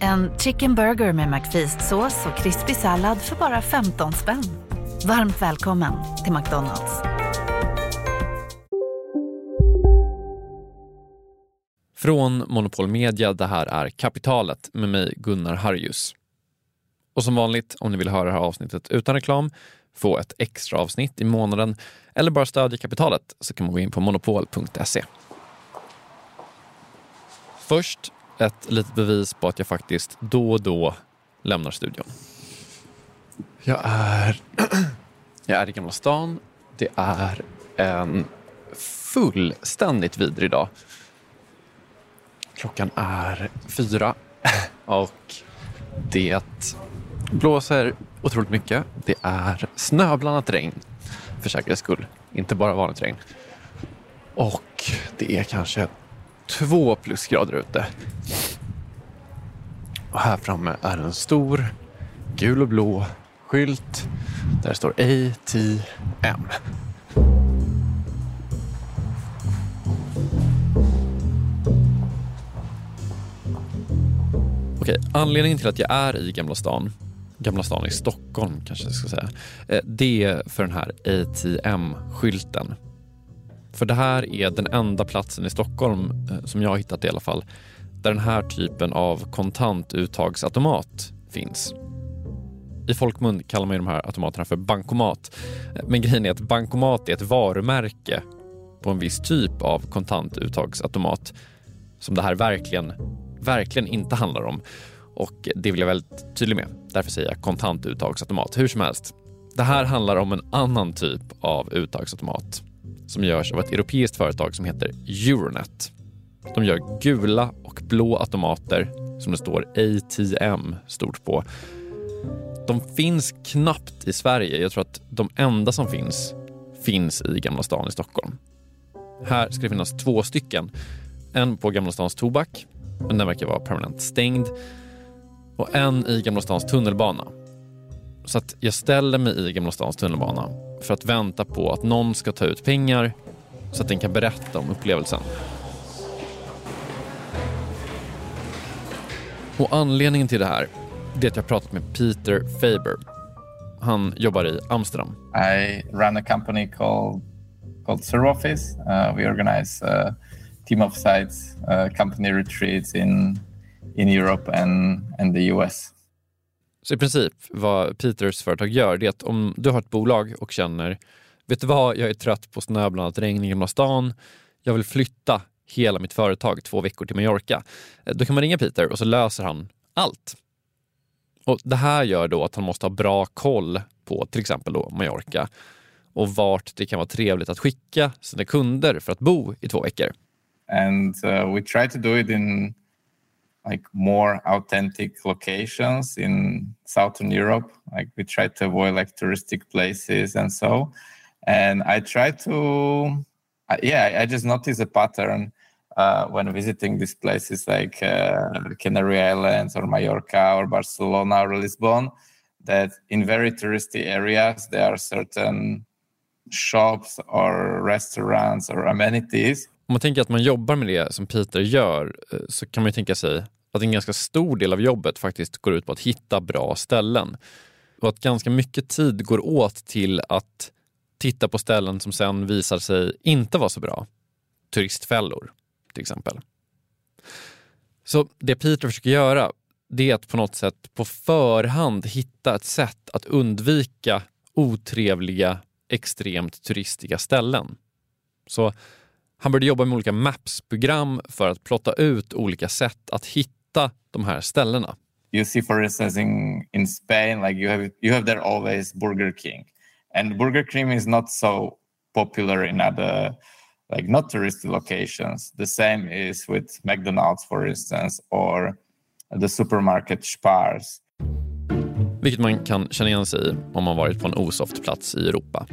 En chicken burger med McFeast-sås och krispig sallad för bara 15 spänn. Varmt välkommen till McDonalds. Från Monopol Media, det här är Kapitalet med mig Gunnar Harjus. Och som vanligt, om ni vill höra det här avsnittet utan reklam, få ett extra avsnitt i månaden eller bara stödja kapitalet så kan man gå in på monopol.se. Först ett litet bevis på att jag faktiskt då och då lämnar studion. Jag är, jag är i Gamla stan. Det är en fullständigt vidrig dag. Klockan är fyra och det blåser otroligt mycket. Det är snöblandat regn för säkerhets skull. Inte bara vanligt regn. Och det är kanske två plusgrader ute. Och här framme är en stor gul och blå skylt där det står ATM. Okej, anledningen till att jag är i Gamla stan, Gamla stan i Stockholm kanske jag ska säga, eh, det är för den här ATM-skylten. För det här är den enda platsen i Stockholm, eh, som jag har hittat i alla fall, där den här typen av kontantuttagsautomat finns. I folkmun kallar man de här automaterna för bankomat. Eh, men grejen är att bankomat är ett varumärke på en viss typ av kontantuttagsautomat som det här verkligen, verkligen inte handlar om. Och det vill jag vara väldigt tydlig med. Därför säger jag kontantuttagsautomat. Hur som helst. Det här handlar om en annan typ av uttagsautomat som görs av ett europeiskt företag som heter Euronet. De gör gula och blå automater som det står ATM stort på. De finns knappt i Sverige. Jag tror att de enda som finns, finns i Gamla stan i Stockholm. Här ska det finnas två stycken. En på Gamla stans Tobak, men den verkar vara permanent stängd. Och en i Gamla stans tunnelbana. Så att jag ställer mig i Gamla stans tunnelbana för att vänta på att någon ska ta ut pengar så att den kan berätta om upplevelsen. Och anledningen till det här det är att jag pratat med Peter Faber. Han jobbar i Amsterdam. I run a company called, called Suroffice. Uh, we organize a team of sites, uh, company retreats in, in Europe and, and the US. Så i princip vad Peters företag gör det är att om du har ett bolag och känner vet du vad, jag är trött på snöblandat regn i Gamla stan. Jag vill flytta hela mitt företag två veckor till Mallorca. Eh, då kan man ringa Peter och så löser han allt. Och Det här gör då att han måste ha bra koll på till exempel då Mallorca och vart det kan vara trevligt att skicka sina kunder för att bo i två veckor. And uh, we try to do it in like more authentic locations in southern Europe. Like we try to avoid like touristic places and so. And I try to, yeah, I just notice a pattern uh, when visiting these places like uh, Canary Islands or Mallorca or Barcelona or Lisbon, that in very touristy areas there are certain shops or restaurants or amenities. Om man tänker att man jobbar med det som Peter gör eh, så kan man ju tänka sig att en ganska stor del av jobbet faktiskt går ut på att hitta bra ställen. Och att ganska mycket tid går åt till att titta på ställen som sen visar sig inte vara så bra. Turistfällor till exempel. Så det Peter försöker göra det är att på något sätt på förhand hitta ett sätt att undvika otrevliga, extremt turistiga ställen. Så han började jobba med olika Maps-program för att plotta ut olika sätt att hitta de här ställena. You see for instance in, in Spain like you have you have there always Burger King and Burger King is not so popular in other like not touristy locations. The same is with McDonald's, for instance, or the supermarket Spars. Vilket man kan känna igen sig i om man varit på en osoft plats i Europa.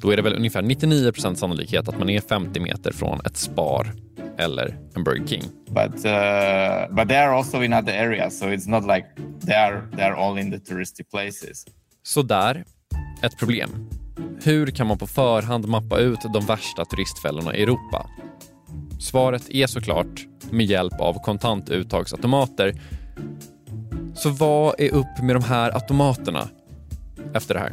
Då är det väl ungefär 99% sannolikhet att man är 50 meter från ett Spar eller en Burger King. But uh, but they are also in other areas, so it's not like they are they are all in the touristy places. Så där, ett problem. Hur kan man på förhand mappa ut de värsta turistfällorna i Europa? Svaret är såklart med hjälp av kontantuttagsautomater. Så vad är upp med de här automaterna efter det här?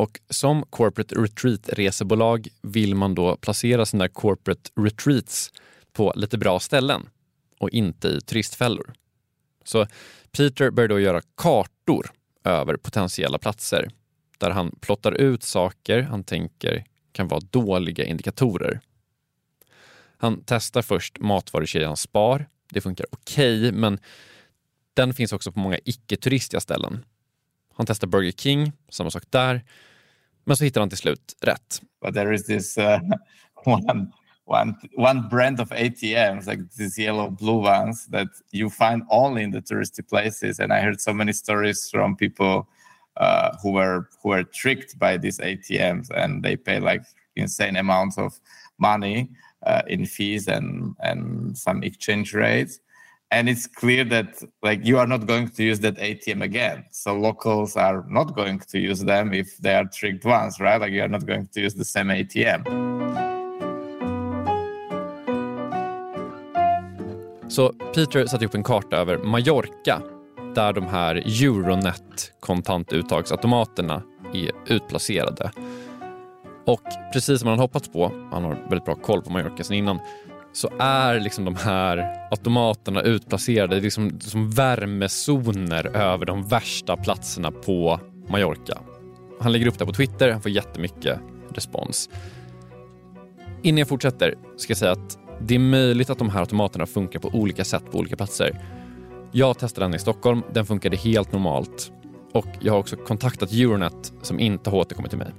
och som corporate retreat-resebolag vill man då placera sina corporate retreats på lite bra ställen och inte i turistfällor. Så Peter börjar då göra kartor över potentiella platser där han plottar ut saker han tänker kan vara dåliga indikatorer. Han testar först matvarukedjan Spar. Det funkar okej, okay, men den finns också på många icke-turistiga ställen. Han testar Burger King, samma sak där. Men så hittar han till slut rätt. But there is this uh, one, one, one brand of ATMs, like these yellow blue ones that you find only in the touristy places. And I heard so many stories from people uh, who were who were tricked by these ATMs and they pay like insane amounts of money uh, in fees and and some exchange rates and it's clear that like you are not going to use that atm again. So locals are not going to use them if they are tricked once right? Like you are not going to use the same atm Så Peter satte upp en karta över Mallorca där de här Euronet kontantuttagsautomaterna är utplacerade. Och precis som han hoppats på, han har väldigt bra koll på Mallorca sen innan, så är liksom de här automaterna utplacerade liksom som värmezoner över de värsta platserna på Mallorca. Han lägger upp det på Twitter, han får jättemycket respons. Innan jag fortsätter ska jag säga att det är möjligt att de här automaterna funkar på olika sätt på olika platser. Jag testade den i Stockholm, den funkade helt normalt. Och jag har också kontaktat Euronet som inte har återkommit till mig.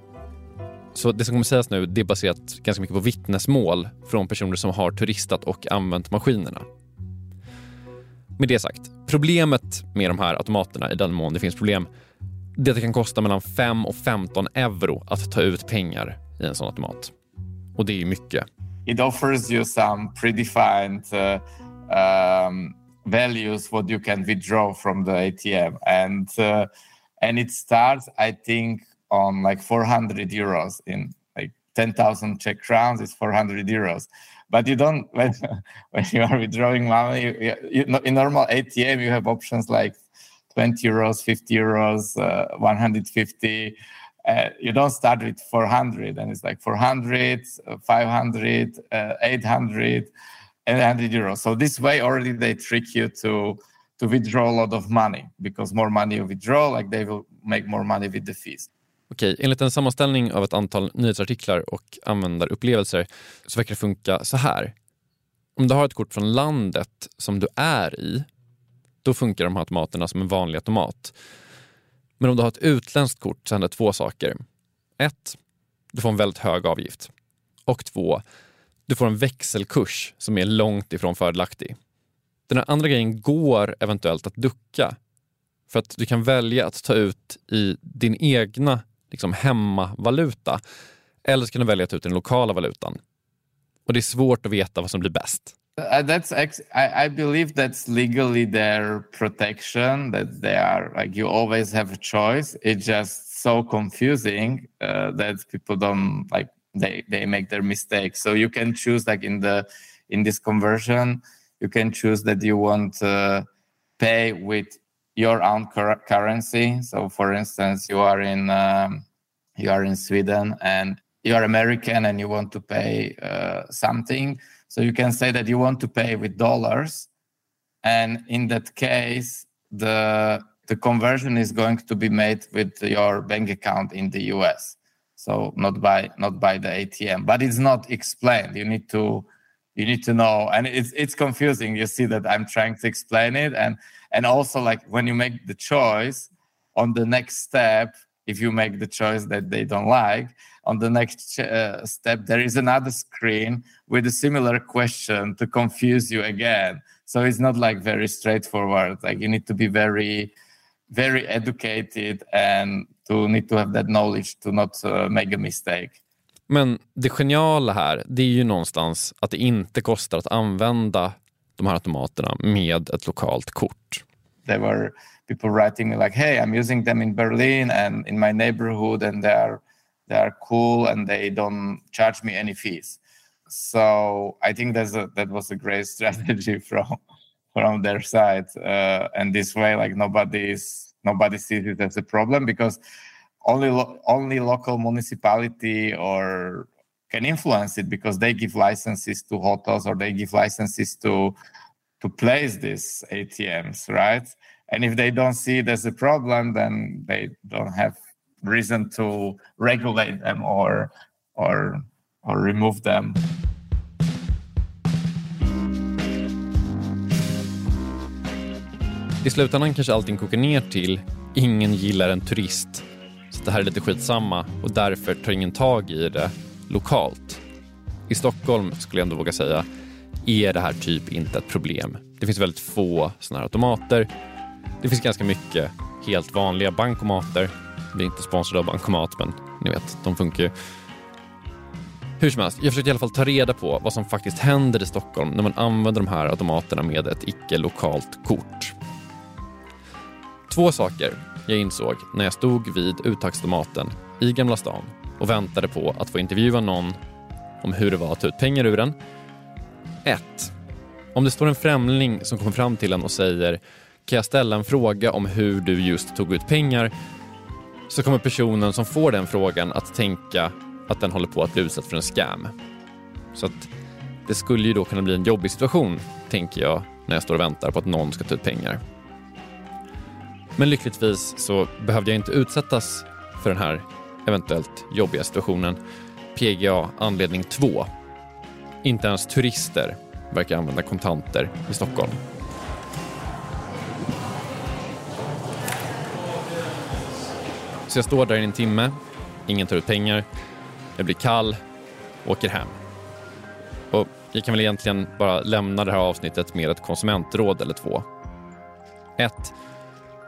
Så det som kommer sägas nu det är baserat ganska mycket på vittnesmål från personer som har turistat och använt maskinerna. Med det sagt, problemet med de här automaterna, i den mån det finns problem, det är att det kan kosta mellan 5 och 15 euro att ta ut pengar i en sån automat. Och det är mycket. It offers you some predefined uh, um, values what you can withdraw from the ATM and uh, and it starts I think on like 400 euros in like 10,000 Czech crowns is 400 euros. But you don't when when you are withdrawing money you, you, in normal ATM you have options like 20 euros, 50 euros, uh, 150. Uh, you don't start with 400 and it's like 400, uh, 500, uh, 800, and 100 euros. So this way already they trick you to to withdraw a lot of money because more money you withdraw, like they will make more money with the fees. Okej, enligt en sammanställning av ett antal nyhetsartiklar och användarupplevelser så verkar det funka så här. Om du har ett kort från landet som du är i, då funkar de här automaterna som en vanlig automat. Men om du har ett utländskt kort så händer två saker. Ett, du får en väldigt hög avgift. Och två, du får en växelkurs som är långt ifrån fördelaktig. Den här andra grejen går eventuellt att ducka. För att du kan välja att ta ut i din egna liksom, hemmavaluta. Eller så kan du välja att ta ut den lokala valutan. Och det är svårt att veta vad som blir bäst. Uh, that's ex- I, I believe that's legally their protection that they are like you always have a choice it's just so confusing uh, that people don't like they they make their mistakes so you can choose like in the in this conversion you can choose that you want to pay with your own cur- currency so for instance you are in um, you are in sweden and you are american and you want to pay uh, something so you can say that you want to pay with dollars, and in that case, the the conversion is going to be made with your bank account in the US. So not by not by the ATM, but it's not explained. You need to you need to know, and it's it's confusing. You see that I'm trying to explain it, and and also like when you make the choice on the next step, if you make the choice that they don't like, on the next uh, step there is another screen with a similar question to confuse you again. So it's not like very straightforward. Like you need to be very very educated and to need to have that knowledge to not uh, make a mistake. Men det geniala här, det är ju någonstans att det inte kostar att använda de här automaterna med ett lokalt kort. There were people writing me like, "Hey, I'm using them in Berlin and in my neighborhood, and they are they are cool and they don't charge me any fees. So I think that's a, that was a great strategy from from their side. Uh, and this way, like nobody's nobody sees it as a problem because only lo- only local municipality or can influence it because they give licenses to hotels or they give licenses to to place these ATMs, right? And if they don't see as a problem, then they don't have reason to regulate them or or or remove them. I slutändan kanske allting kokar ner till ingen gillar en turist. Så det här är lite skitsamma och därför tar ingen tag i det lokalt. I Stockholm skulle jag ändå våga säga är det här typ inte ett problem. Det finns väldigt få sådana här automater. Det finns ganska mycket helt vanliga bankomater vi är inte sponsrade av Bankomat, men ni vet, de funkar ju. Hur som helst, jag försökte i alla fall ta reda på vad som faktiskt händer i Stockholm när man använder de här automaterna med ett icke-lokalt kort. Två saker jag insåg när jag stod vid uttagsautomaten i Gamla stan och väntade på att få intervjua någon om hur det var att ta ut pengar ur den. 1. Om det står en främling som kommer fram till en och säger “Kan jag ställa en fråga om hur du just tog ut pengar?” så kommer personen som får den frågan att tänka att den håller på att bli utsatt för en scam. Så att det skulle ju då kunna bli en jobbig situation, tänker jag, när jag står och väntar på att någon ska ta ut pengar. Men lyckligtvis så behövde jag inte utsättas för den här eventuellt jobbiga situationen. PGA anledning 2. Inte ens turister verkar använda kontanter i Stockholm. Så jag står där i en timme, ingen tar ut pengar, jag blir kall, åker hem. Och jag kan väl egentligen bara lämna det här avsnittet med ett konsumentråd eller två. 1.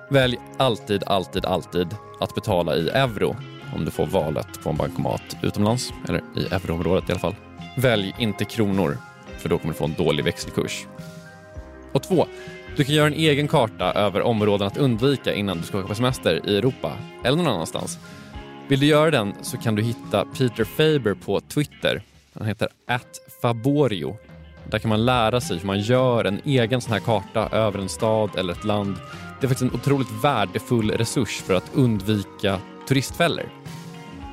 Välj alltid, alltid, alltid att betala i euro om du får valet på en bankomat utomlands, eller i euroområdet i alla fall. Välj inte kronor, för då kommer du få en dålig växelkurs. Och två, Du kan göra en egen karta över områden att undvika innan du ska åka på semester i Europa eller någon annanstans. Vill du göra den så kan du hitta Peter Faber på Twitter. Han heter @faborio. Där kan man lära sig hur man gör en egen sån här karta över en stad eller ett land. Det är faktiskt en otroligt värdefull resurs för att undvika turistfällor.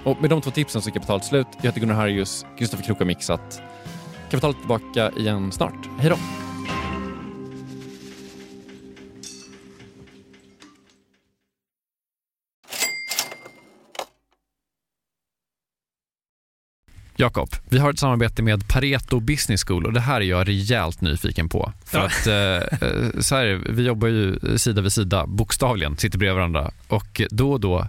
Och med de två tipsen så är kapitalet slut. Jag heter Gunnar Harrius, Kristoffer Krook har mixat. Kapitalet tillbaka igen snart. Hej då! Jakob, vi har ett samarbete med Pareto Business School och det här är jag rejält nyfiken på. För Ja. att eh, eh, så här, är vi jobbar ju sida vid sida, bokstavligen, sitter bredvid varandra och då och då